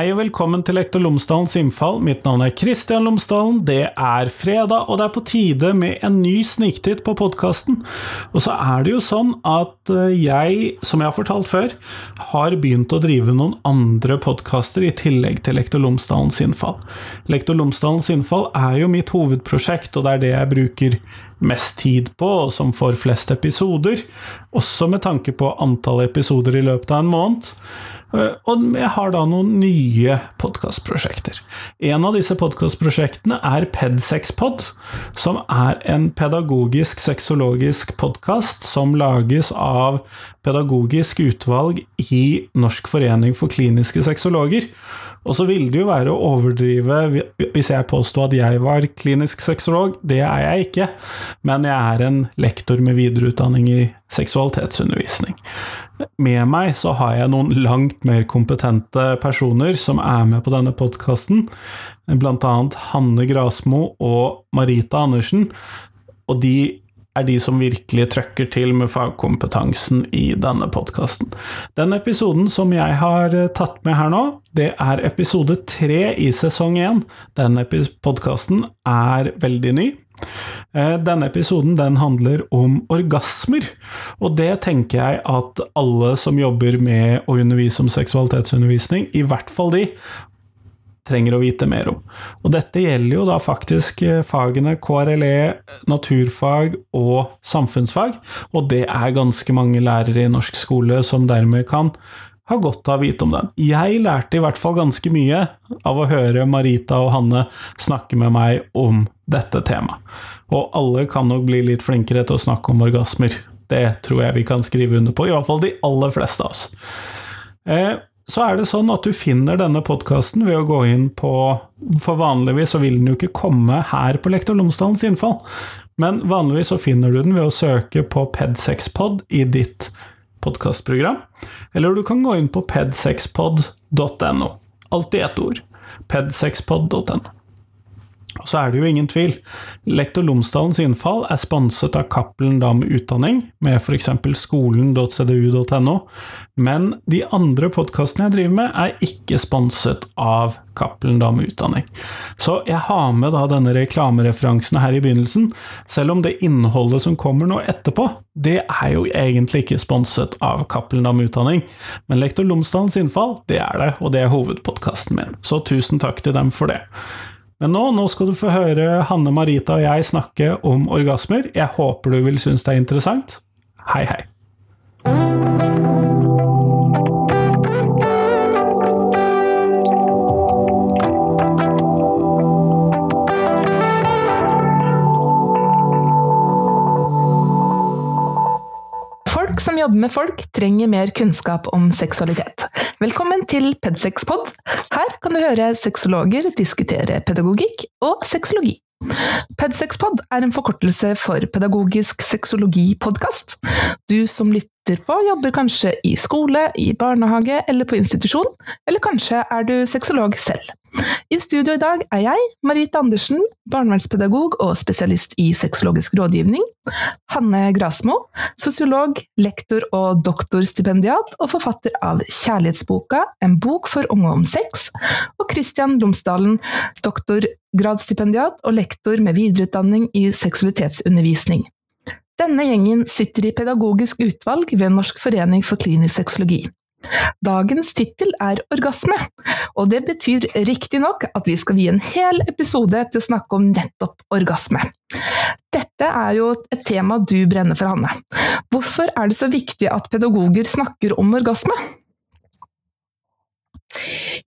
Hei og velkommen til Lektor Lomsdalens innfall. Mitt navn er Kristian Lomsdalen. Det er fredag, og det er på tide med en ny sniktitt på podkasten. Og så er det jo sånn at eh, jeg, som jeg har fortalt før, har begynt å drive noen andre podkaster i tillegg til Lektor Lomsdalens innfall. Lektor Lomsdalens innfall er jo mitt hovedprosjekt, og det er det jeg bruker mest tid på, og som får flest episoder. Også med tanke på antall episoder i løpet av en måned. Eh, og jeg har da noen nye podkastprosjekter. En av disse podkastprosjektene er PedSexPod, som er en pedagogisk sexologisk podkast som lages av pedagogisk utvalg i Norsk forening for kliniske sexologer. Og så ville det jo være å overdrive hvis jeg påstod at jeg var klinisk sexolog. Det er jeg ikke, men jeg er en lektor med videreutdanning i seksualitetsundervisning. Med meg så har jeg noen langt mer kompetente personer som er med på denne podkasten, blant annet Hanne Grasmo og Marita Andersen. Og de er de som virkelig trøkker til med fagkompetansen i denne podkasten. Den episoden som jeg har eh, tatt med her nå, det er episode tre i sesong én. Denne podkasten er veldig ny. Eh, denne episoden den handler om orgasmer, og det tenker jeg at alle som jobber med å undervise om seksualitetsundervisning, i hvert fall de, trenger å vite mer om. Og dette gjelder jo da faktisk eh, fagene KRLE, naturfag og samfunnsfag, og det er ganske mange lærere i norsk skole som dermed kan ha godt av å vite om den. Jeg lærte i hvert fall ganske mye av å høre Marita og Hanne snakke med meg om dette temaet. Og alle kan nok bli litt flinkere til å snakke om orgasmer. Det tror jeg vi kan skrive under på, i hvert fall de aller fleste av oss. Eh, så er det sånn at du finner denne podkasten ved å gå inn på For vanligvis så vil den jo ikke komme her på Lektor Lomsdalens innfall, men vanligvis så finner du den ved å søke på Ped6pod i ditt podkastprogram, eller du kan gå inn på ped6pod.no. Alt ett ord. ped6pod.no. Og så er det jo ingen tvil. Lektor Lomsdalens innfall er sponset av Cappelen Dam Utdanning, med f.eks. skolen.cdu.no, men de andre podkastene jeg driver med, er ikke sponset av Cappelen Dam Utdanning. Så jeg har med da denne reklamereferansen her i begynnelsen, selv om det innholdet som kommer nå etterpå, det er jo egentlig ikke sponset av Cappelen Dam Utdanning, men Lektor Lomsdalens innfall, det er det, og det er hovedpodkasten min. Så tusen takk til dem for det. Men nå, nå skal du få høre Hanne Marita og jeg snakke om orgasmer. Jeg håper du vil synes det er interessant. Hei, hei. Folk som jobber med folk, trenger mer kunnskap om seksualitet. Velkommen til Pedsexpod. Her kan du høre sexologer diskutere pedagogikk og sexologi. Pedsexpod er en forkortelse for Pedagogisk sexologi-podkast. Du som lytter på, jobber kanskje i skole, i barnehage eller på institusjon, eller kanskje er du sexolog selv. I studio i dag er jeg, Marit Andersen, barnevernspedagog og spesialist i sexologisk rådgivning, Hanne Grasmo, sosiolog, lektor og doktorstipendiat og forfatter av Kjærlighetsboka, en bok for unge om sex, og Christian Lomsdalen, doktorgradsstipendiat og lektor med videreutdanning i seksualitetsundervisning. Denne gjengen sitter i pedagogisk utvalg ved Norsk forening for klinisk sexologi. Dagens tittel er orgasme, og det betyr riktignok at vi skal vie en hel episode til å snakke om nettopp orgasme. Dette er jo et tema du brenner for, Hanne. Hvorfor er det så viktig at pedagoger snakker om orgasme?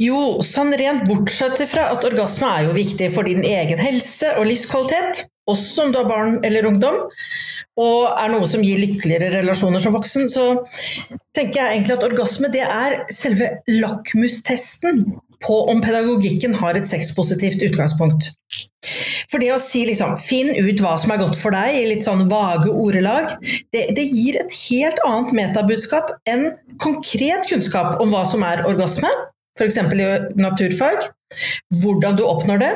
Jo, sånn rent bortsett fra at orgasme er jo viktig for din egen helse og livskvalitet, også om du har barn eller ungdom, og er noe som gir lykkeligere relasjoner som voksen, så tenker jeg egentlig at orgasme det er selve lakmustesten på om pedagogikken har et sexpositivt utgangspunkt. For det å si liksom 'finn ut hva som er godt for deg' i litt sånn vage ordelag, det, det gir et helt annet metabudskap enn konkret kunnskap om hva som er orgasme, f.eks. i naturfag, hvordan du oppnår det,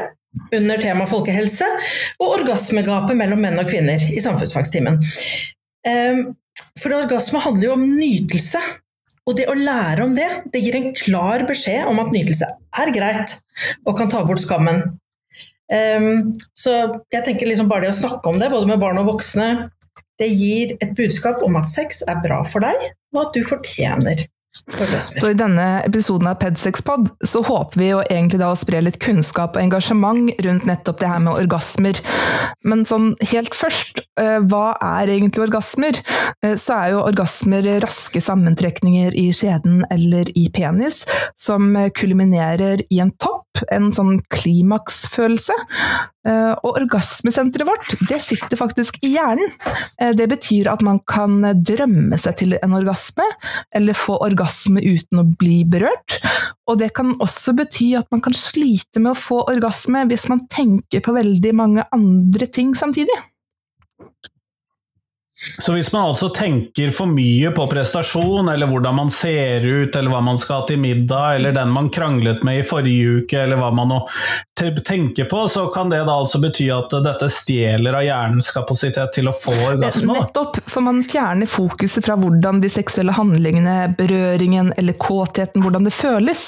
under tema folkehelse, og orgasmegapet mellom menn og kvinner i samfunnsfagstimen. Ehm, for orgasme handler jo om nytelse, Og det å lære om det, det gir en klar beskjed om at nytelse er greit, og kan ta bort skammen. Um, så jeg tenker liksom bare det å snakke om det, både med barn og voksne, det gir et budskap om at sex er bra for deg, og at du fortjener så i denne episoden av Pedsexpod så håper vi jo egentlig da å spre litt kunnskap og engasjement rundt nettopp det her med orgasmer. Men sånn helt først, eh, hva er egentlig orgasmer? Eh, så er jo orgasmer raske sammentrekninger i skjeden eller i penis som kulminerer i en topp en sånn klimaksfølelse. Eh, og orgasmesenteret vårt, det sitter faktisk i hjernen. Eh, det betyr at man kan drømme seg til en orgasme, eller få orgasme uten å bli berørt. Og det kan også bety at man kan slite med å få orgasme hvis man tenker på veldig mange andre ting samtidig. Så hvis man altså tenker for mye på prestasjon, eller hvordan man ser ut, eller hva man skal ha til middag, eller den man kranglet med i forrige uke, eller hva man nå tenker på, så kan det da altså bety at dette stjeler av hjernens kapasitet til å få orgasme? Nettopp, for man fjerner fokuset fra hvordan de seksuelle handlingene, berøringen eller kåtheten, hvordan det føles,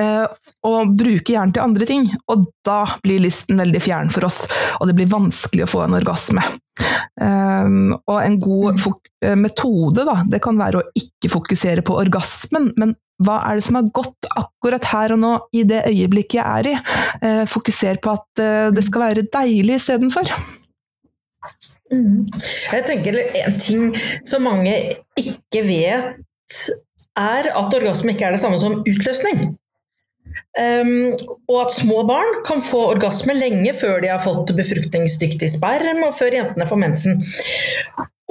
eh, og bruker hjernen til andre ting. Og da blir lysten veldig fjern for oss, og det blir vanskelig å få en orgasme. Um, og en god mm. eh, metode da, det kan være å ikke fokusere på orgasmen, men hva er det som er godt akkurat her og nå, i det øyeblikket jeg er i? Uh, fokuser på at uh, det skal være deilig istedenfor. Mm. Jeg tenker En ting som mange ikke vet, er at orgasme ikke er det samme som utløsning. Um, og at små barn kan få orgasme lenge før de har fått befruktningsdyktig sperm, og før jentene får mensen.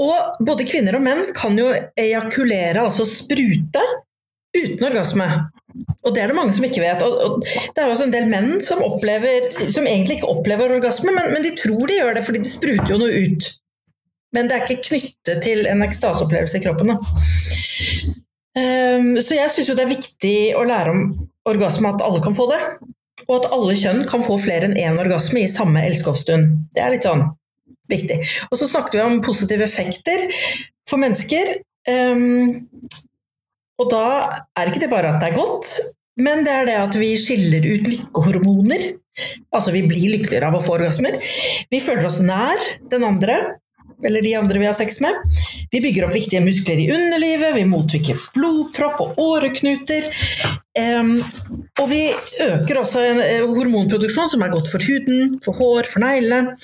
Og både kvinner og menn kan jo ejakulere, altså sprute, uten orgasme. Og det er det mange som ikke vet. Og, og det er også en del menn som, opplever, som egentlig ikke opplever orgasme, men, men, de tror de gjør det fordi de spruter jo noe ut. Men det er ikke knyttet til en ekstaseopplevelse i kroppen. Um, så jeg syns jo det er viktig å lære om orgasme at alle kan få det. Og at alle kjønn kan få flere enn én orgasme i samme elskovsstund. Det er litt sånn viktig. Og så snakket vi om positive effekter for mennesker. Um, og da er ikke det bare at det er godt, men det er det at vi skiller ut lykkehormoner. Altså vi blir lykkeligere av å få orgasmer. Vi føler oss nær den andre eller de andre vi har sex med. Vi bygger opp viktige muskler i underlivet, vi motvirker blodpropp og åreknuter. Um, og vi øker også en uh, hormonproduksjon som er godt for huden, for hår, for neglene.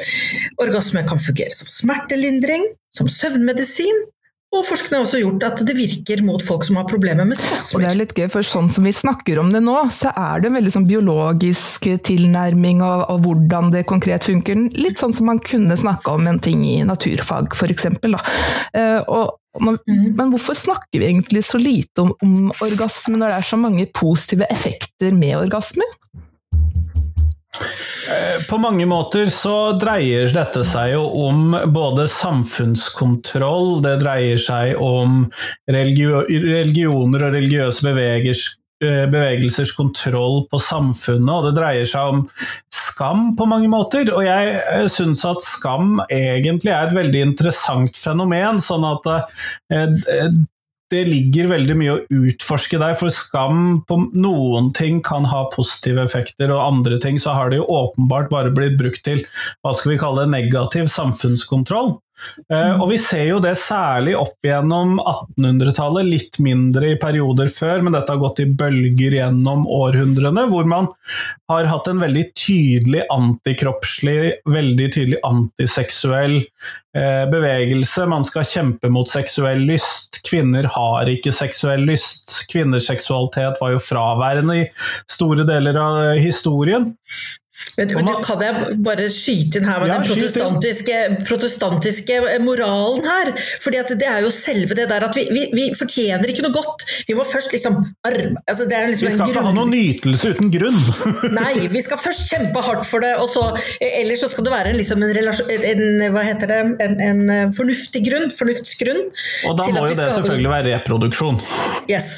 Orgasme kan fungere som smertelindring, som søvnmedisin, og forskning har også gjort at det virker mot folk som har problemer med spasmer. Og det er litt gøy, for sånn som vi snakker om det nå, så er det en veldig sånn biologisk tilnærming av, av, hvordan det konkret funker. Litt sånn som man kunne snakka om en ting i naturfag, f.eks. Uh, og man, mm. Men hvorfor snakker vi egentlig så lite om, om orgasme når det er så mange positive effekter med orgasme? Eh, på mange måter så dreier dette seg jo om både samfunnskontroll, det dreier seg om religio religioner og religiøse eh, bevegelsers kontroll på samfunnet, og det dreier seg om skam på mange måter. Og jeg eh, syns at skam egentlig er et veldig interessant fenomen, sånn at det ligger veldig mye å utforske der, for skam på noen ting kan ha positive effekter, og andre ting så har det jo åpenbart bare blitt brukt til hva skal vi kalle det, negativ samfunnskontroll. Eh, og vi ser jo det særlig opp gjennom 1800-tallet, litt mindre i perioder før, men dette har gått i bølger gjennom århundrene, hvor man har hatt en veldig tydelig antikroppslig, veldig tydelig antiseksuell uh, bevegelse. Man skal kjempe mot seksuell lyst. Kvinner har ikke seksuell lyst. Kvinners seksualitet var jo fraværende i store deler av historien. Men, men du, kan jeg bare skyte inn her med ja, den protestantiske, protestantiske, moralen her? Fordi det er jo selve det der at vi, vi, vi, fortjener ikke noe godt. Vi må først liksom arme altså liksom Vi skal ikke ha noen nytelse uten grunn. Nei, vi skal først kjempe hardt for det, og så Ellers så skal det være liksom en, en, hva heter det, en, en, eh, fornuftig grunn, fornuftsgrunn. Og da må jo det selvfølgelig være reproduksjon. Yes.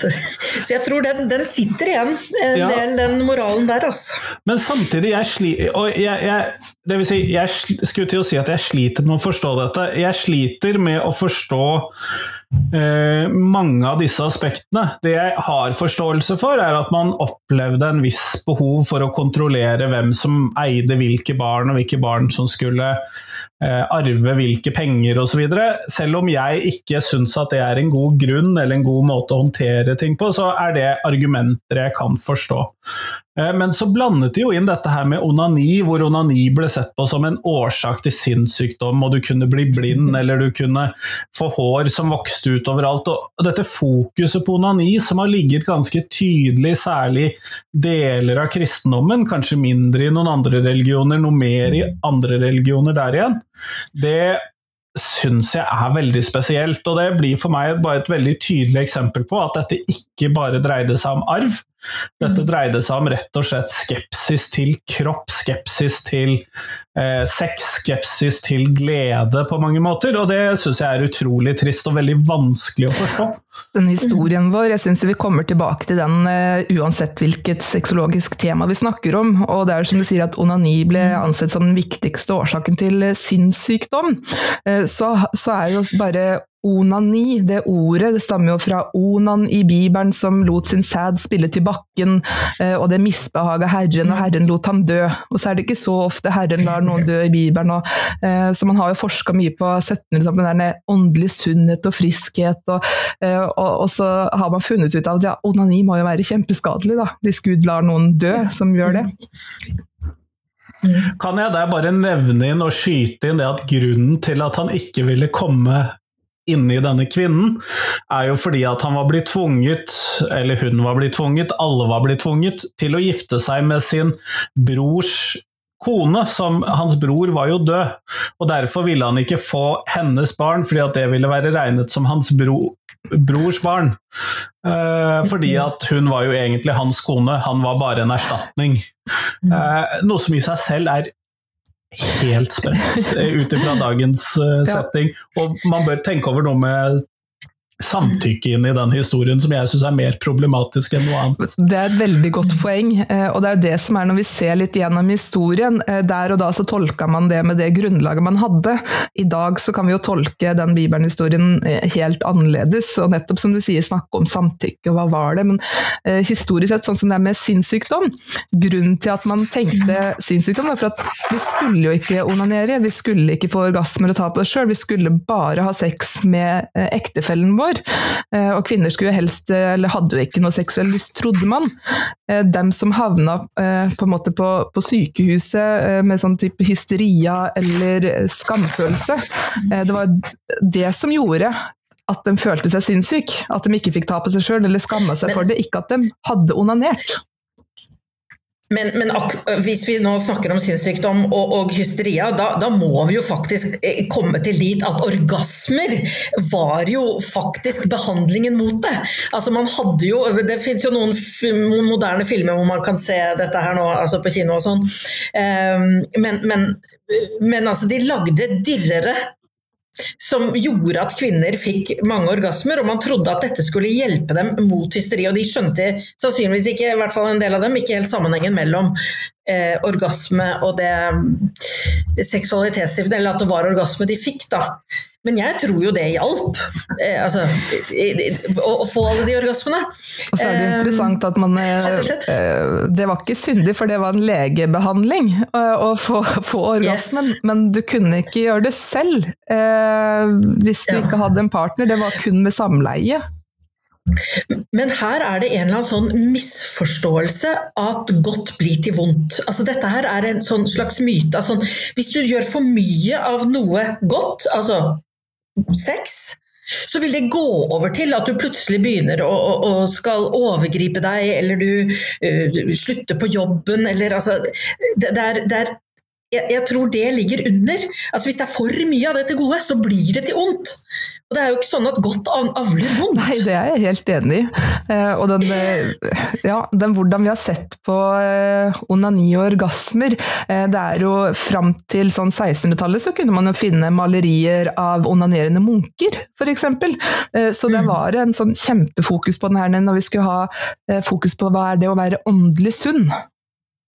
Så jeg tror den, den sitter igjen, en ja. del, den moralen der, altså. Men samtidig, jeg sliter jeg, jeg, Det vil si, jeg skulle til å si at jeg sliter med å forstå dette. Jeg sliter med å forstå eh, mange av disse aspektene. Det jeg har forståelse for, er at man opplevde en viss behov for å kontrollere hvem som eide hvilke barn, og hvilke barn som skulle eh, arve hvilke penger osv. Selv om jeg ikke syns at det er en god grunn eller en god måte å håndtere ting på, så er det argumenter jeg kan forstå. Eh, men så blandet de jo inn dette her med onani, hvor onani ble sett på som en årsak til sinnssykdom, og du kunne bli blind eller du kunne få hår som vokste ut overalt. Og dette fokuset på onani, som har ligget ganske tydelig, særlig deler av kristendommen, kanskje mindre i noen andre religioner, noe mer i andre religioner der igjen, det syns jeg er veldig spesielt. Og det blir for meg bare et veldig tydelig eksempel på at dette ikke bare dreide seg om arv, dette dreide seg om rett og slett skepsis til kropp, skepsis til eh, sex, skepsis til glede på mange måter, og det syns jeg er utrolig trist og veldig vanskelig å forstå. Den historien vår, jeg syns vi kommer tilbake til den uh, uansett hvilket sexologisk tema vi snakker om, og det er som du sier at onani ble ansett som den viktigste årsaken til uh, sinnssykdom, uh, så, så er jo bare Onani, det ordet, det stammer jo fra onan i Bibelen, som lot sin sæd spille til bakken, eh, og det misbehaga Herren, og Herren lot ham dø. Og så er det ikke så ofte Herren lar noen dø i Bibelen, og, eh, så man har jo forska mye på 1700-tallet med den åndelig sunnhet og friskhet, og, eh, og, og, så har man funnet ut at ja, onani må jo være kjempeskadelig, da, hvis Gud lar noen dø som gjør det. Kan jeg der bare nevne inn og skyte inn det at grunnen til at han ikke ville komme inni denne kvinnen, er jo fordi at han var blitt tvunget, eller hun var blitt tvunget, alle var blitt tvunget, til å gifte seg med sin brors kone, som hans bror var jo død, og derfor ville han ikke få hennes barn, fordi at det ville være regnet som hans bro, brors barn. Eh, fordi at hun var jo egentlig hans kone, han var bare en erstatning. Eh, noe som i seg selv er helt sprøtt ut ifra dagens uh, setting. Og man bør tenke over noe med samtykke inn i den historien, som jeg syns er mer problematisk enn noe annet. Det er et veldig godt poeng, eh, og det er det som er når vi ser litt gjennom historien. Eh, der og da så tolka man det med det grunnlaget man hadde. I dag så kan vi jo tolke den bibelhistorien eh, helt annerledes, og nettopp som du sier, snakke om samtykke, og hva var det? Men historisk sett, sånn som det er med sinnssykdom Grunnen til at man tenkte sinnssykdom, var for at vi skulle jo ikke onanere, vi skulle ikke få orgasmer og ta på oss sjøl, vi skulle bare ha sex med ektefellen vår år. Eh, og kvinner skulle helst, eh, eller hadde jo ikke noe seksuell lyst, trodde man. Eh, dem som havna på, en måte på, på sykehuset med sånn type hysteria eller skamfølelse, det var det som gjorde at de følte seg sinnssyke. At de ikke fikk ta på seg sjøl eller skamma seg for det. Ikke at de hadde onanert. Men, men hvis vi nå snakker om sinnssykdom og, og, hysteria, da, da, må vi jo faktisk eh, komme til dit at orgasmer var jo faktisk behandlingen mot det. Altså man hadde jo, Det finnes jo noen moderne filmer hvor man kan se dette her nå, altså på kino og sånn. Um, men, men, men altså, de lagde dirrere som gjorde at kvinner fikk mange orgasmer, og man trodde at dette skulle hjelpe dem mot hysteri. Og de skjønte sannsynligvis ikke, i hvert fall en del av dem, ikke helt sammenhengen mellom eh, orgasme og det seksualitetsstiftet, eller at det var orgasme de fikk, da. Men jeg tror jo det hjalp, eh, altså, å, å, få alle de orgasmene. Og så er det eh, interessant at man eh, eh, Det var ikke syndig, for det var en legebehandling eh, å få, få orgasmen, yes. men du kunne ikke gjøre det selv eh, hvis du ja. ikke hadde en partner. Det var kun med samleie. Men her er det en eller annen sånn misforståelse at godt blir til vondt. Altså Dette her er en sånn slags myte. Altså, hvis du gjør for mye av noe godt, altså sex, så vil det gå over til at du plutselig begynner å, å, å skal overgripe deg, eller du uh, slutter på jobben, eller altså det, det, er, det er jeg, jeg, tror det ligger under. Altså Hvis det er for mye av det til gode, så blir det til ondt. Og Det er jo ikke sånn at godt avler vondt. Nei, det er jeg helt enig i. Eh, og den, eh, ja, den, hvordan vi har sett på eh, onani og orgasmer Det er jo fram til sånn 1600-tallet så kunne man jo finne malerier av onanerende munker, f.eks. Så det mm. var en sånn kjempefokus på den her når vi skulle ha fokus på hva er det å være åndelig sunn.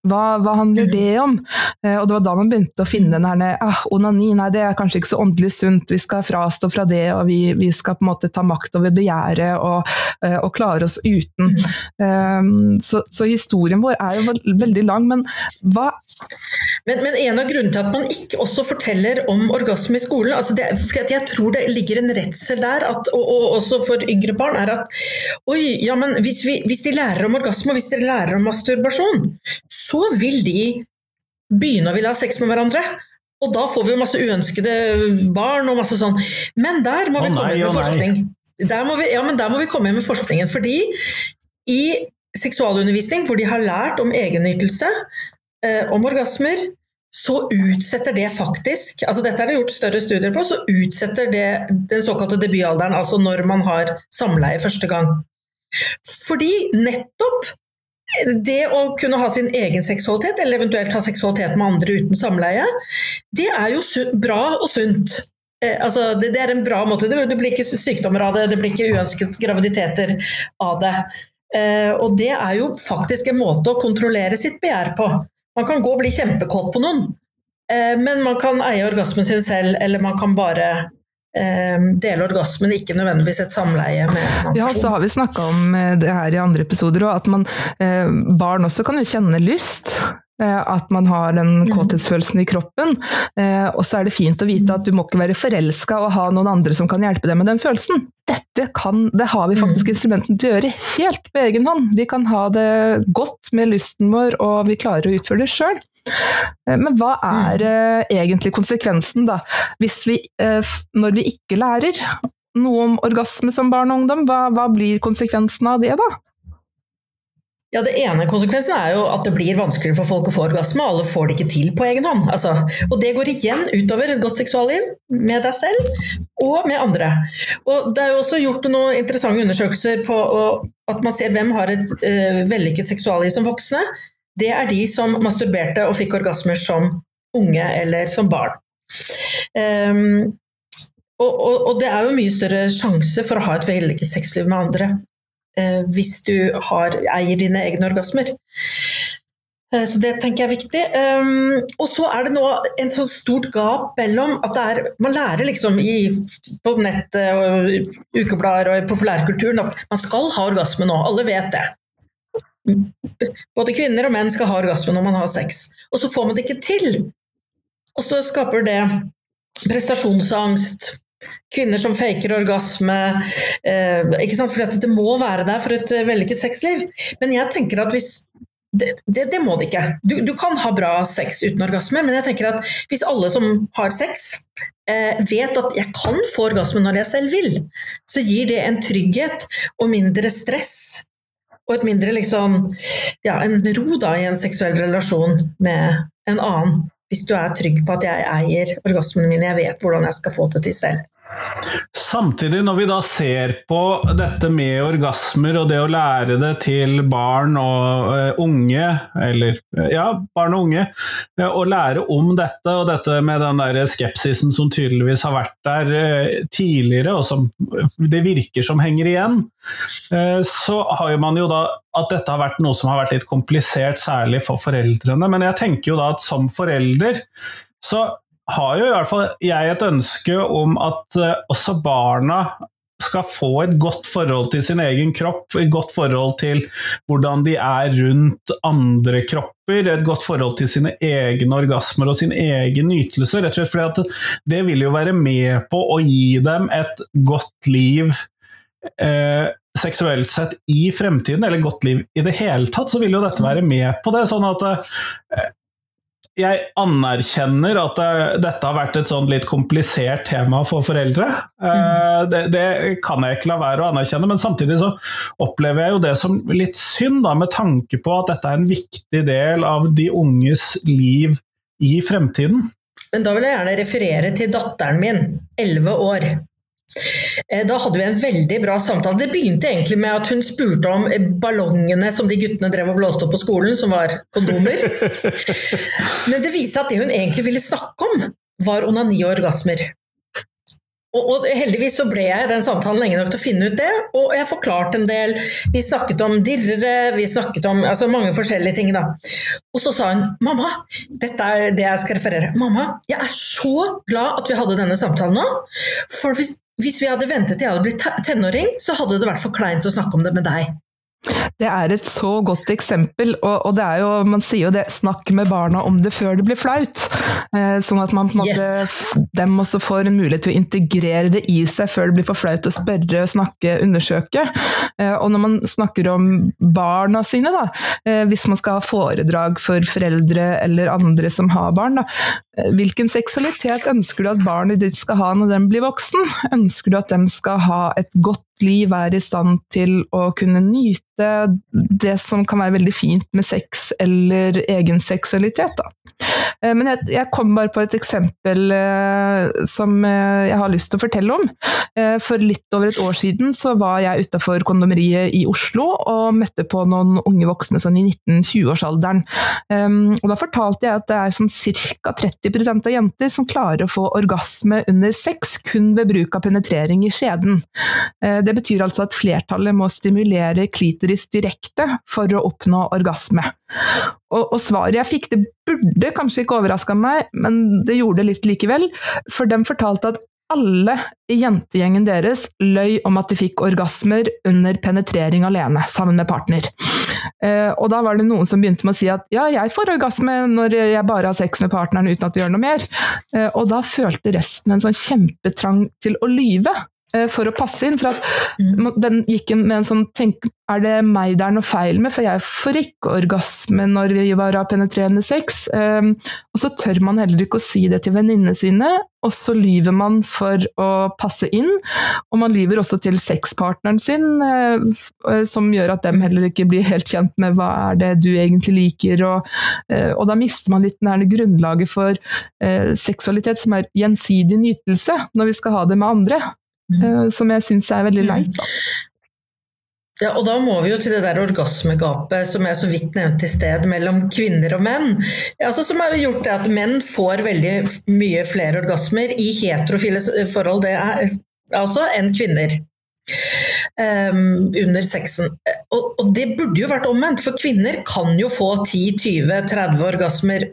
Hva, hva handler det om? Eh, og det var da man begynte å finne den her ah, onani, nei det er kanskje ikke så åndelig sunt, vi skal frastå fra det, og vi, vi skal på en måte ta makt over begjæret og, eh, og klare oss uten. Um, så, så, historien vår er jo veldig lang, men hva men, men, en av grunnene til at man ikke også forteller om orgasme i skolen, altså det, for jeg tror det ligger en redsel der, at, og, og, også for yngre barn, er at oi, ja, men hvis, vi, hvis de lærer om orgasme, og hvis de lærer om masturbasjon, så vil de begynne å ville ha sex med hverandre. Og da får vi jo masse uønskede barn og masse sånn. Men der må vi komme inn med forskning. Der må vi, ja, men der må vi komme inn med forskningen. Fordi i seksualundervisning hvor de har lært om egenytelse, eh, om orgasmer, så utsetter det faktisk altså Dette er det gjort større studier på, så utsetter det den såkalte debutalderen, altså når man har samleie første gang. Fordi nettopp det å kunne ha sin egen seksualitet, eller eventuelt ha seksualitet med andre uten samleie, det er jo bra og sunt. Eh, altså, det, er en bra måte. Det, blir ikke sykdommer av det, det blir ikke uønsket graviditeter av det. Eh, og det er jo faktisk en måte å kontrollere sitt begjær på. Man kan gå og bli kjempekåt på noen, eh, men man kan eie orgasmen sin selv, eller man kan bare dele orgasmen, ikke nødvendigvis et samleie med en annen Ja, så har vi snakka om eh, det her i andre episoder òg, at man, eh, barn også kan jo kjenne lyst. At man har den mm. kåthetsfølelsen i kroppen. Og så er det fint å vite at du må ikke være forelska og ha noen andre som kan hjelpe deg med den følelsen. Dette kan, det har vi faktisk mm. instrumenten til å gjøre helt på egen hånd. Vi kan ha det godt med lysten vår, og vi klarer å utføre det sjøl. Eh, men hva er uh, egentlig konsekvensen, da, hvis vi, uh, når vi ikke lærer noe om orgasme som barn og ungdom, hva, hva blir konsekvensen av det, da? Ja, Det ene konsekvensen er jo at det blir vanskeligere for folk å få orgasme. Alle får det ikke til på egen hånd. Altså, og det går igjen utover et godt seksualliv med deg selv og med andre. Og Det er jo også gjort noen interessante undersøkelser på at man ser hvem har et uh, vellykket seksualliv som voksne det er de som masturberte og fikk orgasmer som unge eller som barn. Um, og, og, og, det er jo mye større sjanse for å ha et vellykket sexliv med andre uh, hvis du har, eier dine egne orgasmer. Uh, så det tenker jeg er viktig. Um, og så er det nå en sånn stort gap mellom at det er Man lærer liksom i, på nettet og ukeblader og i populærkulturen at man skal ha orgasme nå. Alle vet det. Både kvinner og menn skal ha orgasme når man har sex. Og så får man det ikke til. Og så skaper det prestasjonsangst. Kvinner som faker orgasme. Eh, ikke sant? Fordi det må være der for et eh, vellykket sexliv. Men jeg tenker at hvis det, det, det må det ikke. Du, du, kan ha bra sex uten orgasme, men jeg tenker at hvis alle som har sex, eh, vet at jeg kan få orgasme når jeg selv vil, så gir det en trygghet og mindre stress og et mindre liksom, ja, en ro da, i en seksuell relasjon med en annen. Hvis du er trygg på at jeg eier orgasmene mine, jeg vet hvordan jeg skal få det til selv. Samtidig, når vi da ser på dette med orgasmer og det å lære det til barn og uh, unge, eller ja, barn og unge, uh, å lære om dette og dette med den der skepsisen som tydeligvis har vært der tidligere, og som det virker som henger igjen, så har man jo da at dette har vært noe som har vært litt komplisert, særlig for foreldrene. Men jeg tenker jo da at som forelder så har jo i hvert fall jeg et ønske om at uh, også barna skal få et godt forhold til sin egen kropp, et godt forhold til hvordan de er rundt andre kropper, et godt forhold til sine egne orgasmer og sin egen nytelse. Rett og slett fordi at det vil jo være med på å gi dem et godt liv eh, seksuelt sett i fremtiden, eller godt liv i det hele tatt, så vil jo dette være med på det. sånn at eh, jeg anerkjenner at det, dette har vært et sånn litt komplisert tema for foreldre. Mm. Det, det, kan jeg ikke la være å anerkjenne, men samtidig så opplever jeg jo det som litt synd, da, med tanke på at dette er en viktig del av de unges liv i fremtiden. Men da vil jeg gjerne referere til datteren min, elleve år. Eh, da hadde vi en veldig bra samtale. Det begynte egentlig med at hun spurte om ballongene som de guttene drev og blåste opp på skolen, som var kondomer. Men det viste at det hun egentlig ville snakke om, var onani og orgasmer. Og, og, heldigvis så ble jeg i den samtalen lenge nok til å finne ut det, og jeg forklarte en del. Vi snakket om dirrere, vi snakket om altså mange forskjellige ting, da. Og så sa hun mamma, dette er det jeg skal referere. Mamma, jeg er så glad at vi hadde denne samtalen nå. For hvis, hvis vi hadde ventet til jeg hadde blitt tenåring, så hadde det vært for kleint å snakke om det med deg. Det er et så godt eksempel, og, og, det er jo, man sier jo det 'snakk med barna om det før det blir flaut'. Eh, sånn at man på en måte, yes. dem også får en mulighet til å integrere det i seg før det blir for flaut å spørre, snakke, undersøke. Eh, og når man snakker om barna sine, da, eh, hvis man skal ha foredrag for foreldre eller andre som har barn, da, hvilken seksualitet ønsker du at barnet ditt skal ha når de blir voksen? Ønsker du at de skal ha et godt liv, være i stand til å kunne nyte det som kan være veldig fint med sex eller egen seksualitet. Da. Eh, men jeg, kom bare på et eksempel eh, som eh, jeg har lyst til å fortelle om. Eh, for litt over et år siden så var jeg utafor kondomeriet i Oslo og møtte på noen unge voksne sånn i 19-20-årsalderen. Um, og da fortalte jeg at det er sånn ca. 30 av jenter som klarer å få orgasme under sex kun ved bruk av penetrering i skjeden. Uh, det betyr altså at flertallet må stimulere klitoris direkte for å oppnå orgasme. Og, svaret jeg fikk, det burde kanskje ikke overraska meg, men det gjorde det litt likevel, for de fortalte at alle i jentegjengen deres løy om at de fikk orgasmer under penetrering alene, sammen med partner. Uh, og da var det noen som begynte med å si at ja, jeg får orgasme når jeg bare har sex med partneren uten at vi gjør noe mer. Uh, og da følte resten en sånn kjempetrang til å lyve. Eh, for å passe inn. For at mm. den gikk med en sånn tenk, Er det meg det er noe feil med? For jeg får ikke orgasme når vi bare har penetrerende sex. Um, og så tør man heller ikke å si det til venninnene sine, og så lyver man for å passe inn. Og man lyver også til sexpartneren sin, uh, som gjør at dem heller ikke blir helt kjent med hva er det du egentlig liker. Og, uh, og da mister man litt nærmere grunnlaget for uh, seksualitet, som er gjensidig nytelse, når vi skal ha det med andre. Mm. Som jeg syns er veldig leit. Ja, og da må vi jo til det der orgasmegapet som jeg så vidt nevnte i sted, mellom kvinner og menn. Altså, som har gjort det at menn får veldig mye flere orgasmer i heterofile forhold det er, altså, enn kvinner. Um, under sexen. Og, og, det burde jo vært omvendt, for kvinner kan jo få 10-20-30 orgasmer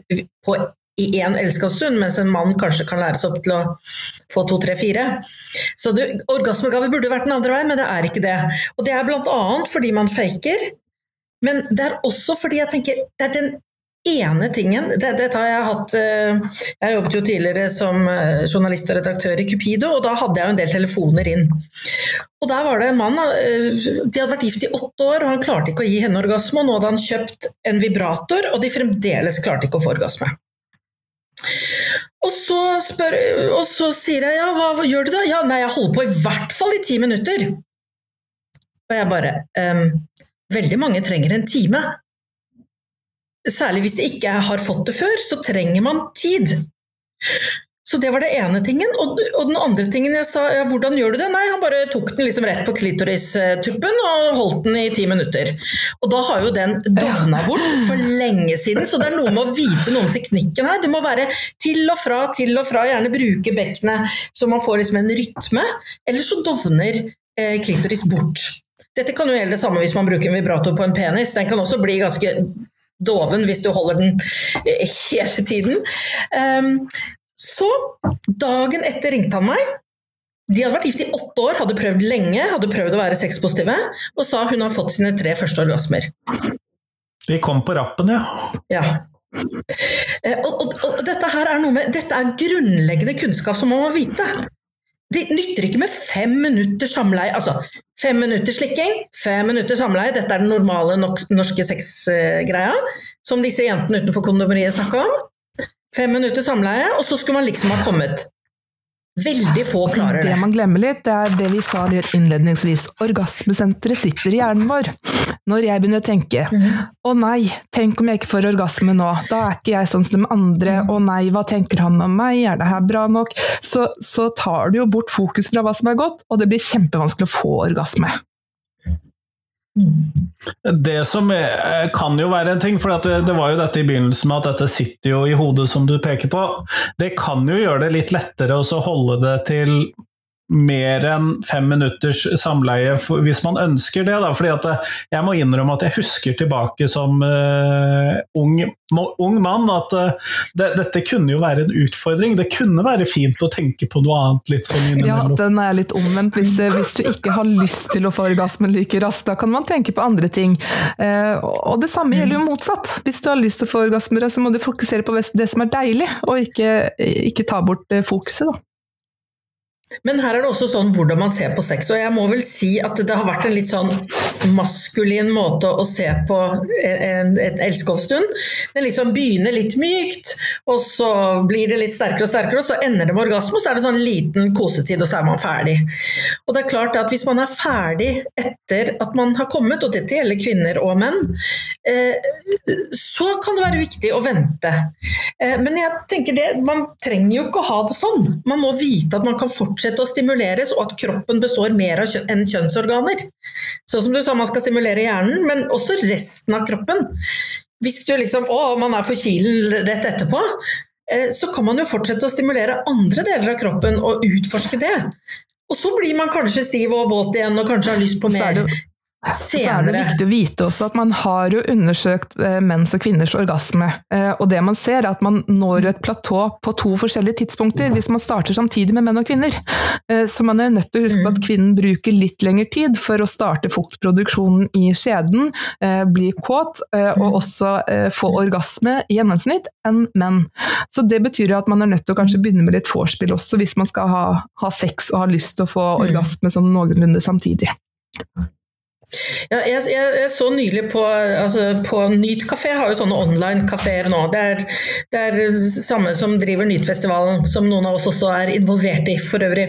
på i én stund, mens en mann kanskje kan læres opp til å få to, tre, fire. Så det, orgasmegave burde vært den andre veien, men det er ikke det. Og det er bl.a. fordi man faker, men det er også fordi jeg tenker det er den ene tingen det, Dette har jeg hatt eh, Jeg jobbet jo tidligere som eh, journalist og redaktør i Cupido, og da hadde jeg jo en del telefoner inn. Og der var det en mann, eh, de hadde vært gift i åtte år, og han klarte ikke å gi henne orgasme. Og nå hadde han kjøpt en vibrator, og de fremdeles klarte ikke å få orgasme. Og så, spør, og så sier jeg ja, hva, hva, gjør du da? Ja, nei, jeg holder på i hvert fall i ti minutter. Og jeg bare um, Veldig mange trenger en time. Særlig hvis de ikke har fått det før, så trenger man tid. Så det var det ene tingen. Og, og, den andre tingen jeg sa, ja, hvordan gjør du det? Nei, han bare tok den liksom rett på klitoristuppen og holdt den i ti minutter. Og da har jo den dovna bort for lenge siden, så det er noe med å vite noe om teknikken her. Du må være til og fra, til og fra, gjerne bruke bekkenet så man får liksom en rytme. Eller så dovner eh, klitoris bort. Dette kan jo gjelde det samme hvis man bruker en vibrator på en penis. Den kan også bli ganske doven hvis du holder den eh, hele tiden. Um, så, dagen etter ringte han meg. De hadde vært gift i åtte år, hadde prøvd lenge, hadde prøvd å være sexpositive, og sa hun har fått sine tre første orgasmer. De kom på rappen, ja. Ja. Eh, og, og, og, dette her er noe med, dette er grunnleggende kunnskap som man må vite. Det nytter ikke med fem minutter samleie. Altså, fem minutter slikking, fem minutter samleie. Dette er den normale norske sexgreia, som disse jentene utenfor kondomeriet snakker om. Fem minutter samleie, og så skulle man liksom ha kommet. Veldig få klarer det. Det man glemmer litt, det er det vi sa litt innledningsvis. Orgasmesenteret sitter i hjernen vår. Når jeg begynner å tenke mhm. 'å nei, tenk om jeg ikke får orgasme nå', da er ikke jeg sånn som de andre. 'å nei, hva tenker han om meg, er det her bra nok', så, så tar du jo bort fokus fra hva som er godt, og det blir kjempevanskelig å få orgasme. Det som er, kan jo være en ting, for det var jo dette i begynnelsen med at dette sitter jo i hodet, som du peker på. Det kan jo gjøre det litt lettere å holde det til mer enn fem minutters samleie hvis man ønsker det. Da. Fordi at jeg må innrømme at jeg husker tilbake som uh, ung, ung, mann at uh, det, dette kunne jo være en utfordring. Det kunne være fint å tenke på noe annet litt sånn innimellom. Ja, den er litt omvendt. Hvis, hvis, du ikke har lyst til å få orgasmen like raskt, da kan man tenke på andre ting. Uh, og det samme gjelder jo motsatt. Hvis du har lyst til å få orgasmer, så må du fokusere på det som er deilig, og ikke, ikke ta bort fokuset, da. Men her er det også sånn hvordan man ser på sex. Og jeg må vel si at det har vært en litt sånn maskulin måte å se på en, en elskovsstund. Det liksom begynner litt mykt, og så blir det litt sterkere og sterkere, og så ender det med orgasme, og så er det sånn liten kosetid, og så er man ferdig. Og det er klart at hvis man er ferdig etter at man har kommet, og dette gjelder kvinner og menn, eh, så kan det være viktig å vente. Eh, men jeg tenker det, man trenger jo ikke å ha det sånn. Man må vite at man kan fortsette fortsette å stimuleres, og at kroppen består mer av enn kjønnsorganer. Sånn som du sa, man skal stimulere hjernen, men også resten av kroppen. Hvis du liksom Å, man er for kilen rett etterpå. Eh, så kan man jo fortsette å stimulere andre deler av kroppen og utforske det. Og så blir man kanskje stiv og våt igjen og kanskje har lyst på mer. Så er det viktig å vite også at man har jo undersøkt eh, menns og kvinners orgasme. Eh, og det man ser, er at man når et platå på to forskjellige tidspunkter hvis man starter samtidig med menn og kvinner. Eh, så man er nødt til å huske på at mm. kvinnen bruker litt lengre tid for å starte fuktproduksjonen i skjeden, bli kåt og mm. også få orgasme i gjennomsnitt enn menn. Så det betyr at man er nødt til å kanskje begynne med litt vorspiel også, hvis man skal ha, ha sex og har lyst til å få mm. orgasme sånn noenlunde samtidig. Ja, jeg, jeg, jeg, så nylig på, altså på Nyt kafé, har jo sånne online-kafeer nå. Det er, det er samme som driver Nytfestivalen, som noen av oss også er involvert i for øvrig.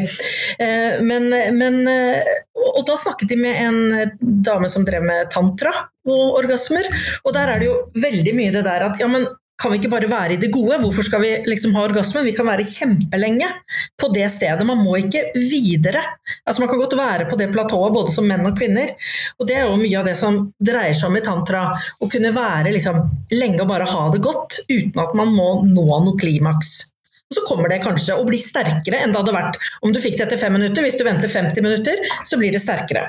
Eh, men, men, eh, og da snakket de med en dame som drev med tantra og orgasmer, og der er det jo veldig mye det der at ja, men kan vi ikke bare være i det gode? Hvorfor skal vi liksom ha orgasmen? Vi kan være kjempelenge på det stedet. Man må ikke videre. Altså Man kan godt være på det platået både som menn og kvinner. Og det er jo mye av det som dreier seg om i tantra. Å kunne være liksom lenge og bare ha det godt uten at man må nå noe klimaks. Og så kommer det kanskje å bli sterkere enn det hadde vært om du fikk det etter fem minutter. Hvis du venter 50 minutter, så blir det sterkere.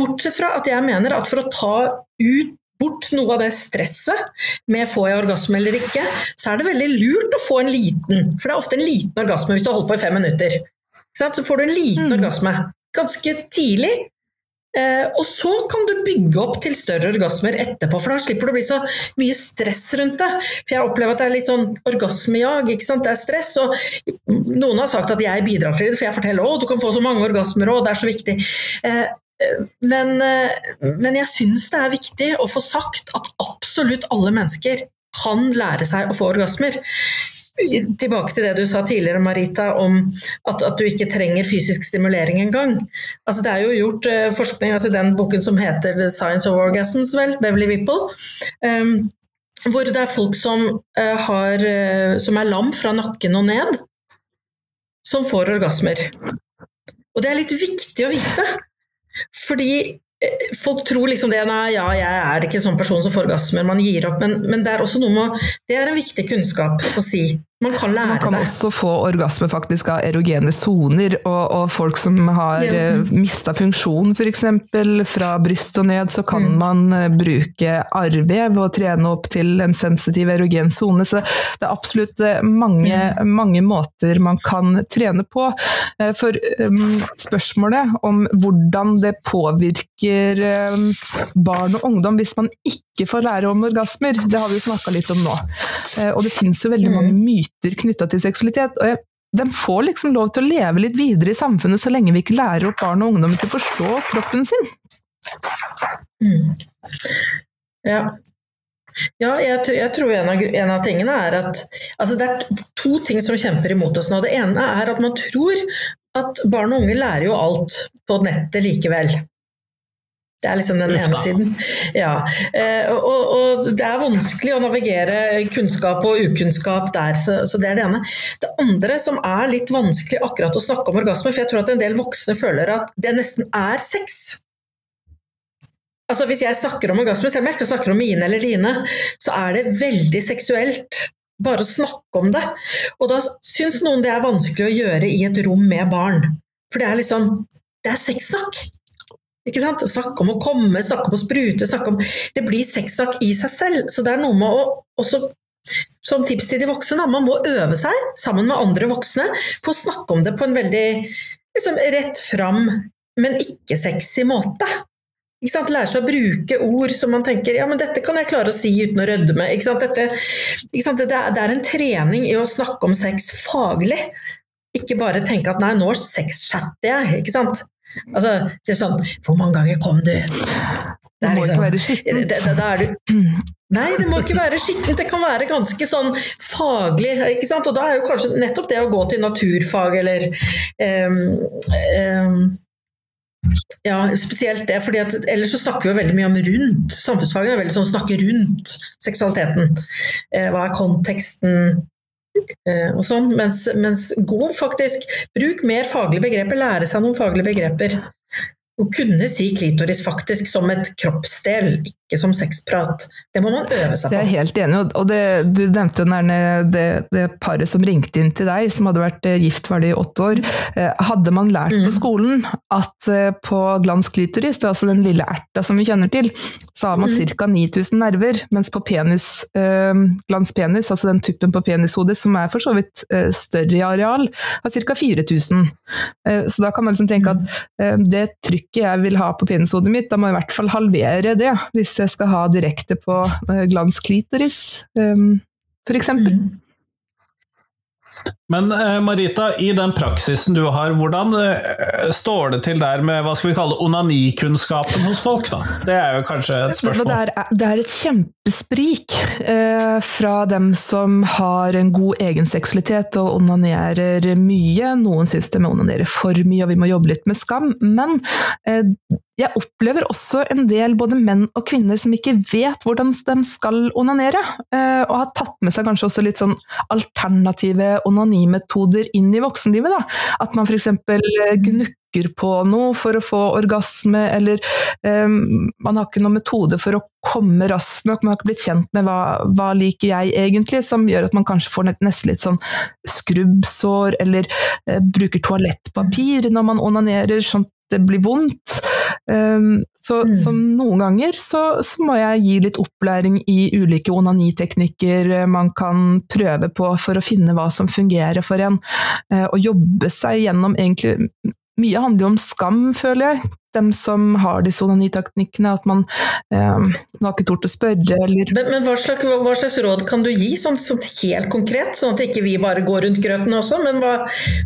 Bortsett fra at jeg mener at for å ta ut bort noe av det stresset med får jeg orgasme eller ikke, så er det veldig lurt å få en liten, for det er ofte en liten orgasme hvis du har holdt på i fem minutter. Så får du en liten mm. orgasme ganske tidlig, eh, og så kan du bygge opp til større orgasmer etterpå, for da slipper du å bli så mye stress rundt det. For jeg opplever at det er litt sånn orgasmejag, ikke sant? det er stress. Og noen har sagt at jeg bidrar til det, for jeg forteller å du kan få så mange orgasmer, og det er så viktig. Eh, men, eh, men jeg syns det er viktig å få sagt at absolutt alle mennesker kan lære seg å få orgasmer. Tilbake til det du sa tidligere, Marita, om at, at du ikke trenger fysisk stimulering engang. Altså, det er jo gjort uh, forskning, altså den boken som heter The Science of Orgasms, vel, Beverly Whipple. Um, hvor det er folk som, uh, har, uh, som er lam fra nakken og ned, som får orgasmer. Og det er litt viktig å vite. Fordi eh, Folk tror liksom det Nei, ja, jeg er ikke en sånn person som får orgasmer, man gir opp. Men, men, det er også noe med Det er en viktig kunnskap å si. Man kan lære det. Man kan det. også få orgasme faktisk av erogene soner, og, og, folk som har ja. uh, mista funksjon f.eks. fra bryst og ned, så kan mm. man uh, bruke arrvev og trene opp til en sensitiv erogen sone. Så det er absolutt uh, mange, mm. mange, måter man kan trene på. For um, spørsmålet om hvordan det påvirker um, barn og ungdom hvis man ikke får lære om orgasmer, det har vi jo snakka litt om nå. Og det finnes jo veldig mm. mange myter myter knytta til seksualitet. og jeg, de får liksom lov til å leve litt videre i samfunnet så lenge vi ikke lærer opp barn og ungdom til å forstå kroppen sin. Mm. Ja. Ja, jeg, jeg, tror en av, en av, tingene er at altså Det er to ting som kjemper imot oss nå. Det ene er at man tror at barn og unge lærer jo alt på nettet likevel. Det er liksom den ene siden. Ja. Eh, og, og, det er vanskelig å navigere kunnskap og ukunnskap der, så, så, det er det ene. Det andre som er litt vanskelig akkurat å snakke om orgasme, for jeg tror at en del voksne føler at det nesten er sex. Altså Hvis jeg snakker om orgasme, selv om jeg ikke snakker om mine eller dine, så er det veldig seksuelt. Bare å snakke om det. Og da syns noen det er vanskelig å gjøre i et rom med barn. For det er liksom Det er sexsnakk. Ikke sant? Snakke om å komme, snakke om å sprute, snakke om Det blir sexsnakk i seg selv. Så det er noe med å også som tips til de voksne, man må øve seg sammen med andre voksne på å snakke om det på en veldig liksom, rett fram, men ikke sexy måte. Ikke sant? Lære seg å bruke ord som man tenker ja, men dette kan jeg klare å si uten å rødme. Ikke sant? Dette, ikke sant? Det, er, det er en trening i å snakke om sex faglig. Ikke bare tenke at nei, nå sexchatter jeg. ikke sant? Altså, si sånn Hvor mange ganger kom du? Det, det må liksom, ikke være skittent. Nei, det må ikke være skittent. Det kan være ganske sånn faglig. ikke sant? Og da er jo kanskje nettopp det å gå til naturfag eller um, um, ja, spesielt det. fordi at Ellers så snakker vi jo veldig mye om rundt. Samfunnsfagene er veldig sånn snakke rundt seksualiteten. Eh, hva er konteksten? Eh, og sånn, mens, mens gå faktisk Bruk mer faglige begreper, lære seg noen faglige begreper å kunne si klitoris faktisk som et kroppsdel, ikke som sexprat. Det må man øve seg på. Det er helt enig. Og det, du nevnte jo det, det, paret som ringte inn til deg, som hadde vært eh, gift var det i åtte år. Eh, hadde man lært mm. på skolen at eh, på glans klitoris, det er altså den lille erta som vi kjenner til, så har man mm. ca. 9000 nerver, mens på penis, glans penis, altså den tuppen på penishodet, som er for så vidt større i areal, har ca. 4000. Så da kan man liksom tenke at det trykket ikke jeg vil ha på penishodet mitt, da må jeg i hvert fall halvere det, hvis jeg skal ha direkte på glans glansklitoris, um, f.eks. Mm. Men eh, Marita, i den praksisen du har, hvordan eh, står det til der med hva skal vi kalle onanikunnskapen hos folk? da? Det er jo kanskje et spørsmål. Det er, det er et kjempesprik eh, fra dem som har en god egen seksualitet og onanerer mye. Noen syns de onanerer for mye og vi må jobbe litt med skam. Men eh, jeg opplever også en del både menn og kvinner som ikke vet hvordan de skal onanere, eh, og har tatt med seg kanskje også litt sånn alternative onanimetoder inn i voksenlivet. Da. At man f.eks. Eh, gnukker på noe for å få orgasme, eller um, man har ikke noen metode for å komme raskt nok, man har ikke blitt kjent med hva, hva liker jeg egentlig, som gjør at man kanskje får nesten litt sånn skrubbsår, eller uh, bruker toalettpapir når man onanerer, sånn det blir vondt. Um, så, mm. så, noen ganger så, så, må jeg gi litt opplæring i ulike onaniteknikker man kan prøve på for å finne hva som fungerer for en, uh, og jobbe seg gjennom egentlig Mye handler jo om skam, føler jeg. Dem som har disse onaniteknikkene, at man um, har ikke tort å spørre, eller Men, men hva, slags, hva, slags, råd kan du gi, sånn, sånn, helt konkret, sånn at ikke vi bare går rundt grøten også, men hva,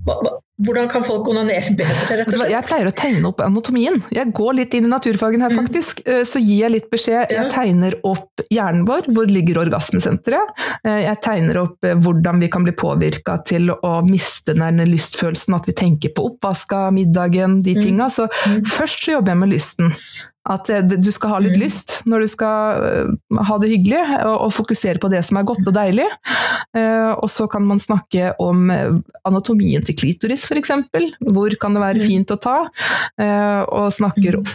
hva hvordan kan folk onanere bedre, rett og slett? Jeg pleier å tegne opp anatomien. Jeg går litt inn i naturfagen her, mm. faktisk. Mm. Så gir jeg litt beskjed. Jeg tegner opp hjernen vår, hvor ligger orgasmesenteret. Eh, jeg tegner opp eh, hvordan vi kan bli påvirka til å miste den lystfølelsen, at vi tenker på oppvaska, middagen, de mm. tinga. Så mm. først så jobber jeg med lysten. At du skal ha litt mm. lyst når du skal øh, ha det hyggelig, og, fokusere på det som er godt og deilig. Eh, og så kan man snakke om anatomien til klitoris, f.eks. Hvor kan det være mm. fint å ta? Eh, og snakker mm.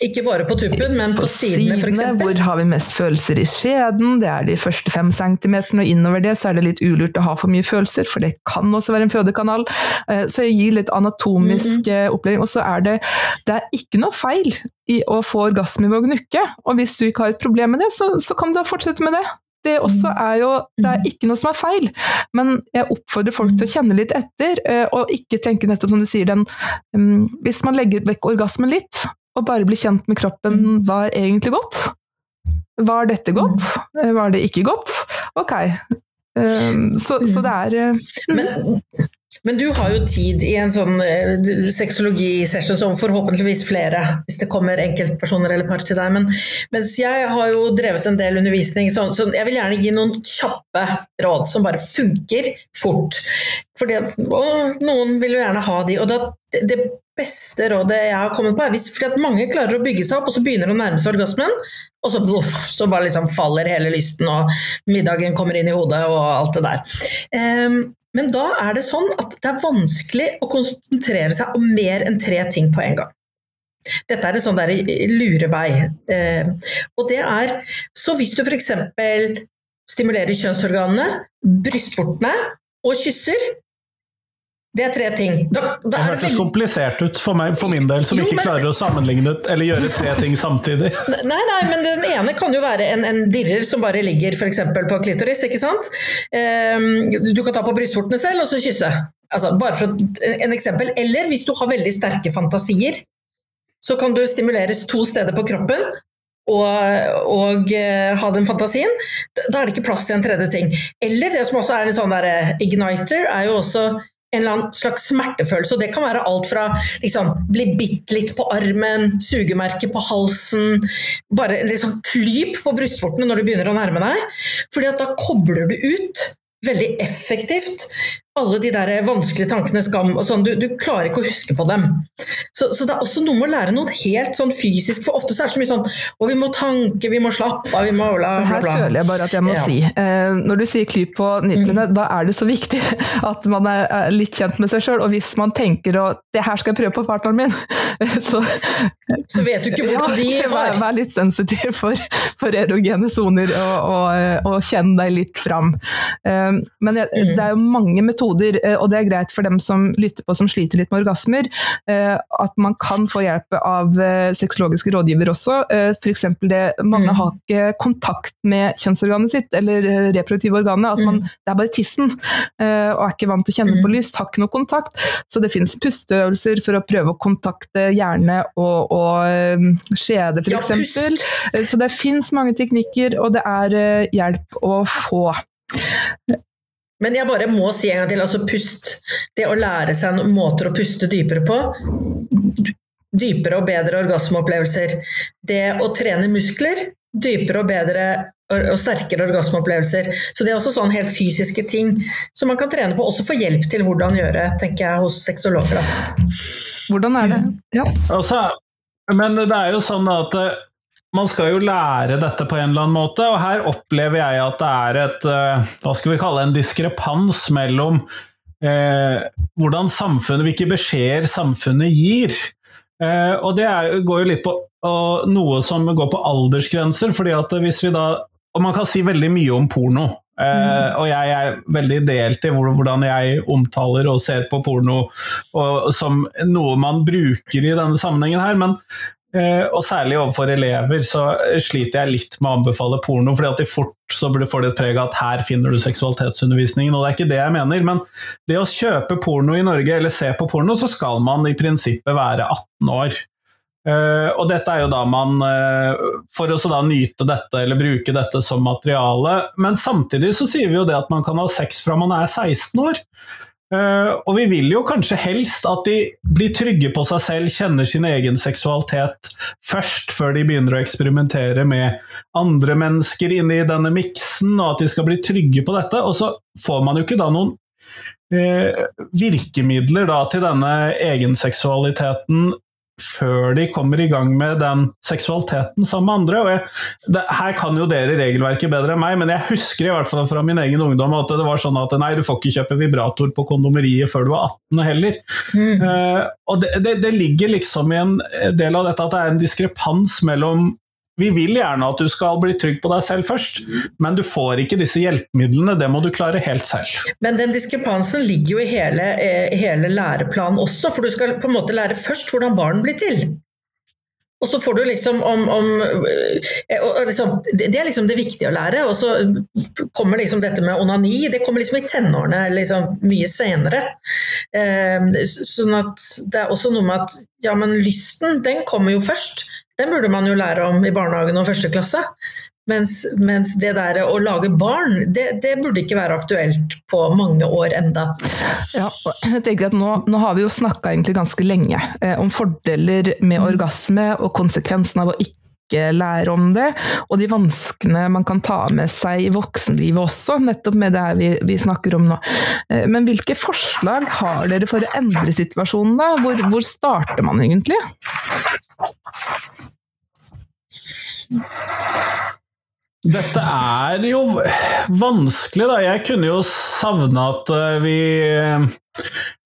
Ikke bare på tuppen, men på, på sidene f.eks. Hvor har vi mest følelser i skjeden? Det er de første fem centimeterne, og innover det så er det litt ulurt å ha for mye følelser, for det kan også være en fødekanal. Eh, så jeg gir litt anatomisk mm -hmm. opplæring. Og så er det Det er ikke noe feil i å få orgasme ved å gnukke, og hvis du ikke har et problem med det, så, så kan du da fortsette med det. Det også mm. er jo Det er ikke noe som er feil, men jeg oppfordrer folk til å kjenne litt etter, eh, og ikke tenke nettopp som du sier den mm, Hvis man legger vekk orgasmen litt, å bare bli kjent med kroppen mm. var egentlig godt. Var dette godt? Mm. Eh, var det ikke godt? Ok. Um, så, så, det er uh, men, men, du har jo tid i en sånn uh, sexologisession som forhåpentligvis flere, hvis det kommer enkeltpersoner eller par til deg. Men, mens jeg har jo drevet en del undervisning, så, så jeg vil gjerne gi noen kjappe råd som bare funker fort. Fordi, og noen vil jo gjerne ha de. og da, det beste rådet jeg har kommet på, er hvis, fordi at mange klarer å bygge seg opp, og så begynner de å nærme seg orgasmen, og så, uff, så bare liksom faller hele lysten, og middagen kommer inn i hodet, og alt det der. Um, men da er det sånn at det er vanskelig å konsentrere seg om mer enn tre ting på en gang. Dette er en sånn der lurevei. Uh, og det er Så hvis du f.eks. stimulerer kjønnsorganene, brystvortene og kysser, Det er tre ting. Da, da det hørtes veldig... komplisert ut for, meg, for min del, som jo, ikke men... klarer å sammenligne eller gjøre tre ting samtidig. Nei, nei, men den ene kan jo være en, en dirrer som bare ligger f.eks. på klitoris, ikke sant. Um, du kan ta på brystvortene selv og så kysse. Altså, bare for en eksempel. Eller hvis du har veldig sterke fantasier, så kan du stimuleres to steder på kroppen og, og uh, ha den fantasien, da er det ikke plass til en tredje ting. Eller det som også er en sånn der, uh, igniter, er jo også en eller annen slags smertefølelse. og Det kan være alt fra liksom, bli bitt litt på armen, sugemerke på halsen, bare en liksom klyp på brystvortene når du begynner å nærme deg. fordi at da kobler du ut veldig effektivt alle de der vanskelige tankene, skam og sånn. Du, du, klarer ikke å huske på dem. Så, så, det er også noe med å lære noe helt sånn fysisk, for ofte så er det så mye sånn å vi må tanke, vi må slappe av, vi må bla, bla, bla. Her føler jeg bare at jeg må ja. si, eh, når du sier klyp på nipplene, mm. da er det så viktig at man er, litt kjent med seg sjøl, og hvis man tenker at det her skal jeg prøve på partneren min, så Så vet du ikke hvor de var. Vær, litt sensitiv for, for erogene soner, og, og, og kjenn deg litt fram. Eh, men jeg, mm. det er jo mange metoder metoder, eh, og det er greit for dem som lytter på som sliter litt med orgasmer, eh, at man kan få hjelp av eh, sexologiske rådgiver også. F.eks. det mange mm. har ikke kontakt med kjønnsorganet sitt, eller reproduktive organet. At man, mm. det er bare tissen, og er ikke vant til å kjenne på lys lyst, har ikke noe kontakt. Så det finnes pusteøvelser for å prøve å kontakte hjerne og, og skjede, f.eks. Så det fins mange teknikker, og det er hjelp å få. Men jeg bare må si en gang til, altså pust. Det å lære seg noen måter å puste dypere på. Dypere og bedre orgasmeopplevelser. Det å trene muskler. Dypere og bedre og sterkere orgasmeopplevelser. Så det er også sånn helt fysiske ting som man kan trene på, også få hjelp til hvordan gjøre, tenker jeg, hos sexologer. Hvordan er det? Ja. Altså, men det er jo sånn at man skal jo lære dette på en eller annen måte, og her opplever jeg at det er et eh, Hva skal vi kalle en diskrepans mellom eh, hvordan samfunnet, hvilke beskjeder samfunnet gir. Eh, og det er, går jo litt på noe som går på aldersgrenser, fordi at hvis vi da Og man kan si veldig mye om porno. Mm. og jeg er veldig delt i hvordan jeg omtaler og ser på porno og, som noe man bruker i denne sammenhengen her, men og særlig overfor elever så sliter jeg litt med å anbefale porno, fordi at de fort så får det et preg av at her finner du seksualitetsundervisningen, og det er ikke det jeg mener. Men det å kjøpe porno i Norge, eller se på porno, så skal man i prinsippet være 18 år. Uh, og dette er jo da man For å da nyte dette eller bruke dette som materiale. Men samtidig så sier vi jo det at man kan ha sex fra man er 16 år. Uh, og vi vil jo kanskje helst at de blir trygge på seg selv, kjenner sin egen seksualitet først, før de begynner å eksperimentere med andre mennesker inni denne miksen, og at de skal bli trygge på dette. Og så får man jo ikke da noen uh, virkemidler da, til denne egenseksualiteten før de kommer i gang med den seksualiteten sammen med andre. Jeg, det, her kan jo dere regelverket bedre enn meg, men jeg husker i hvert fall fra min egen ungdom at det var sånn at nei, du får ikke kjøpe vibrator på kondomeriet før du er 18 heller. Mm. Uh, og det, det, det, ligger liksom i en del av dette at det er en diskrepans mellom vi vil gjerne at du skal bli trygg på deg selv først, men du får ikke disse hjelpemidlene. Det må du klare helt selv. Men den diskrepansen ligger jo i hele, eh, hele læreplanen også, for du skal på en måte lære først hvordan barn blir til. Og så får du liksom om, om eh, liksom, Det er liksom det viktige å lære. Og så kommer liksom dette med onani, det kommer liksom i tenårene liksom mye senere. Eh, sånn at det er også noe med at ja, men lysten, den kommer jo først. Den burde man jo lære om i barnehagen og første klasse. Mens, mens det der å lage barn, det, det, burde ikke være aktuelt på mange år enda. Ja, jeg tenker at Nå, nå har vi jo snakka ganske lenge eh, om fordeler med orgasme og konsekvensen av å ikke lære om det, og de vanskene man kan ta med seg i voksenlivet også, nettopp med det her vi, vi snakker om nå. Eh, men hvilke forslag har dere for å endre situasjonen, da? Hvor, hvor starter man egentlig? Dette er jo vanskelig, da. Jeg kunne jo savne at eh, vi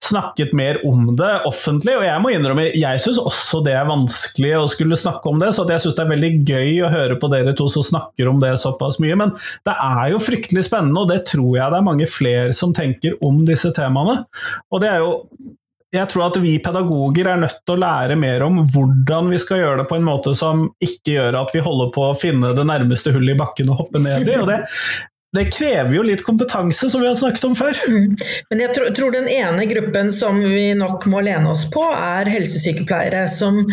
snakket mer om det offentlig. Og jeg må innrømme, jeg syns også det er vanskelig å skulle snakke om det, så jeg syns det er veldig gøy å høre på dere to som snakker om det såpass mye. Men det er jo fryktelig spennende, og det tror jeg det er mange flere som tenker om disse temaene. Og det er jo jeg tror at vi pedagoger er nødt til å lære mer om hvordan vi skal gjøre det på en måte som ikke gjør at vi holder på å finne det nærmeste hullet i bakken og hoppe ned i. og det, det krever jo litt kompetanse, som vi har snakket om før. Mm. Men jeg tror, tror, den ene gruppen som vi nok må lene oss på, er helsesykepleiere. som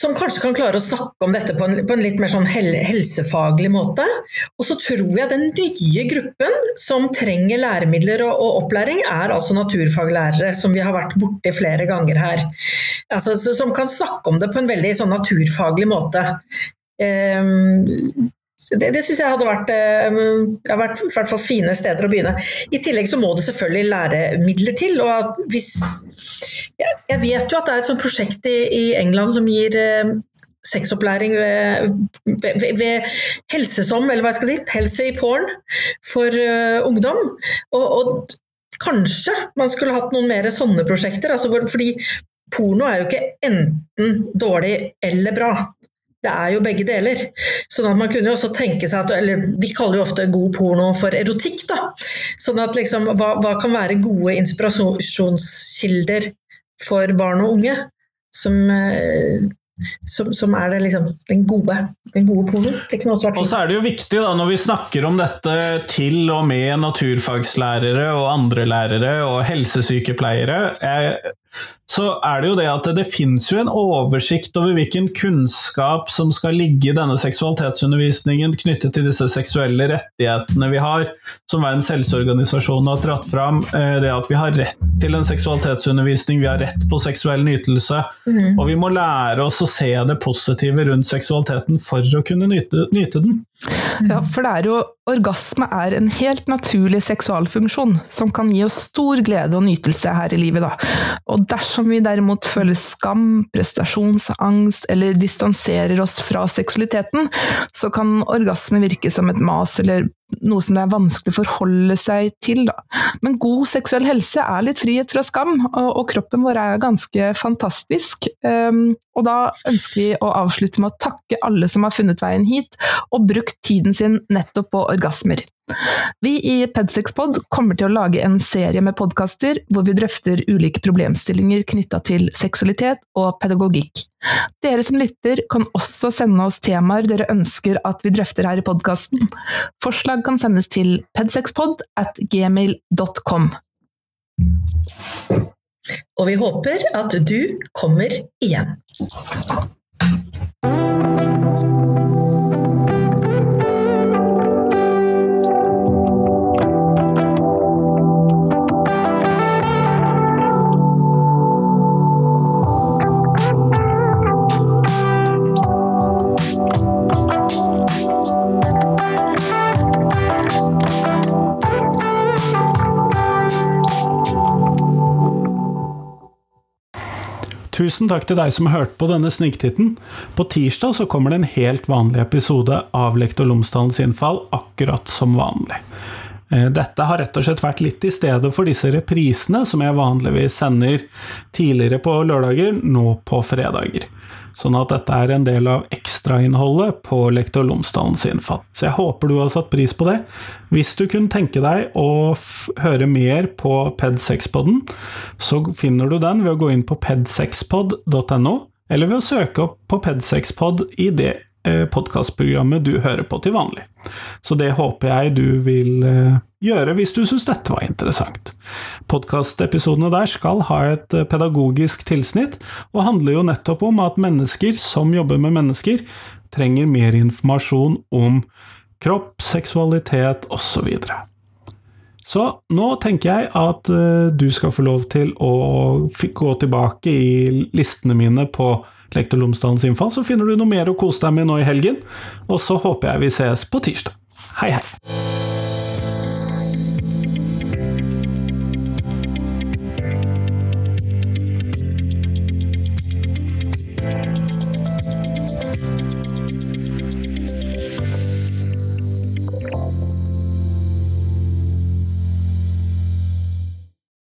som kanskje kan klare å snakke om dette på en, på en litt mer sånn helsefaglig måte. Og så tror jeg den nye gruppen som trenger læremidler og, og opplæring, er altså naturfaglærere, som vi har vært borti flere ganger her. Altså, som kan snakke om det på en veldig sånn naturfaglig måte. Um, det, det syns jeg hadde vært, eh, har vært hvert fall fine steder å begynne. I tillegg så må det selvfølgelig læremidler til. og hvis, Jeg vet jo at det er et sånt prosjekt i, i England som gir eh, sexopplæring ved, ved, ved, helsesom, eller hva jeg skal si, healthy porn for uh, ungdom. Og, og, kanskje man skulle hatt noen mer sånne prosjekter. Altså for, fordi porno er jo ikke enten dårlig eller bra det er jo begge deler. Sånn at man kunne jo også tenke seg at Eller vi kaller jo ofte god porno for erotikk, da. Sånn at liksom hva, hva kan være gode inspirasjonskilder for barn og unge? Som, eh, som, som, er det liksom den gode, den gode pornoen. Og så er det jo viktig, da, når vi snakker om dette til og med naturfagslærere og andre lærere og helsesykepleiere jeg, så er det jo det at det, det finnes jo en oversikt over hvilken kunnskap som skal ligge i denne seksualitetsundervisningen knyttet til disse seksuelle rettighetene vi har, som Verdens helseorganisasjon har dratt fram. Eh, det at vi har rett til en seksualitetsundervisning, vi har rett på seksuell nytelse. Mm. Og vi må lære oss å se det positive rundt seksualiteten for å kunne nyte, nyte den. Ja, for det er jo Orgasme er en helt naturlig seksualfunksjon som kan gi oss stor glede og nytelse her i livet. Da. Og dersom vi derimot føler skam, prestasjonsangst eller distanserer oss fra seksualiteten, så kan orgasme virke som et mas eller noe som det er vanskelig å forholde seg til. Da. Men god seksuell helse er litt frihet fra skam, og, og kroppen vår er ganske fantastisk. Um, og da ønsker vi å avslutte med å takke alle som har funnet veien hit, og brukt tiden sin nettopp på orgasmer. Vi i Pedsexpod kommer til å lage en serie med podkaster hvor vi drøfter ulike problemstillinger knytta til seksualitet og pedagogikk. Dere som lytter kan også sende oss temaer dere ønsker at vi drøfter her i podkasten. Forslag kan sendes til pedsexpod at gmail.com. Og vi håper at du kommer igjen. Tusen takk til deg som har hørt på denne sniktitten. På tirsdag så kommer det en helt vanlig episode av Lektor Lomsdalens innfall, akkurat som vanlig. Eh, dette har rett og slett vært litt i stedet for disse reprisene som jeg vanligvis sender tidligere på lørdager, nå på fredager. Sånn at dette er en del av ekstrainnholdet på Lektor Lomsdalen sin fatt. Så jeg håper du har satt pris på det. Hvis du kunne tenke deg å høre mer på PED6-poden, så finner du den ved å gå inn på ped6pod.no, eller ved å søke opp på PED6pod i det podkastprogrammet du hører på til vanlig. Så det håper jeg du vil eh, gjøre hvis du syns dette var interessant. Podkastepisodene der skal ha et eh, pedagogisk tilsnitt, og handler jo nettopp om at mennesker som jobber med mennesker, trenger mer informasjon om kropp, seksualitet osv. Så nå tenker jeg at du skal få lov til å gå tilbake i listene mine på Lektor Lomsdalens innfall, så finner du noe mer å kose deg med nå i helgen. Og så håper jeg vi ses på tirsdag. Hei, hei!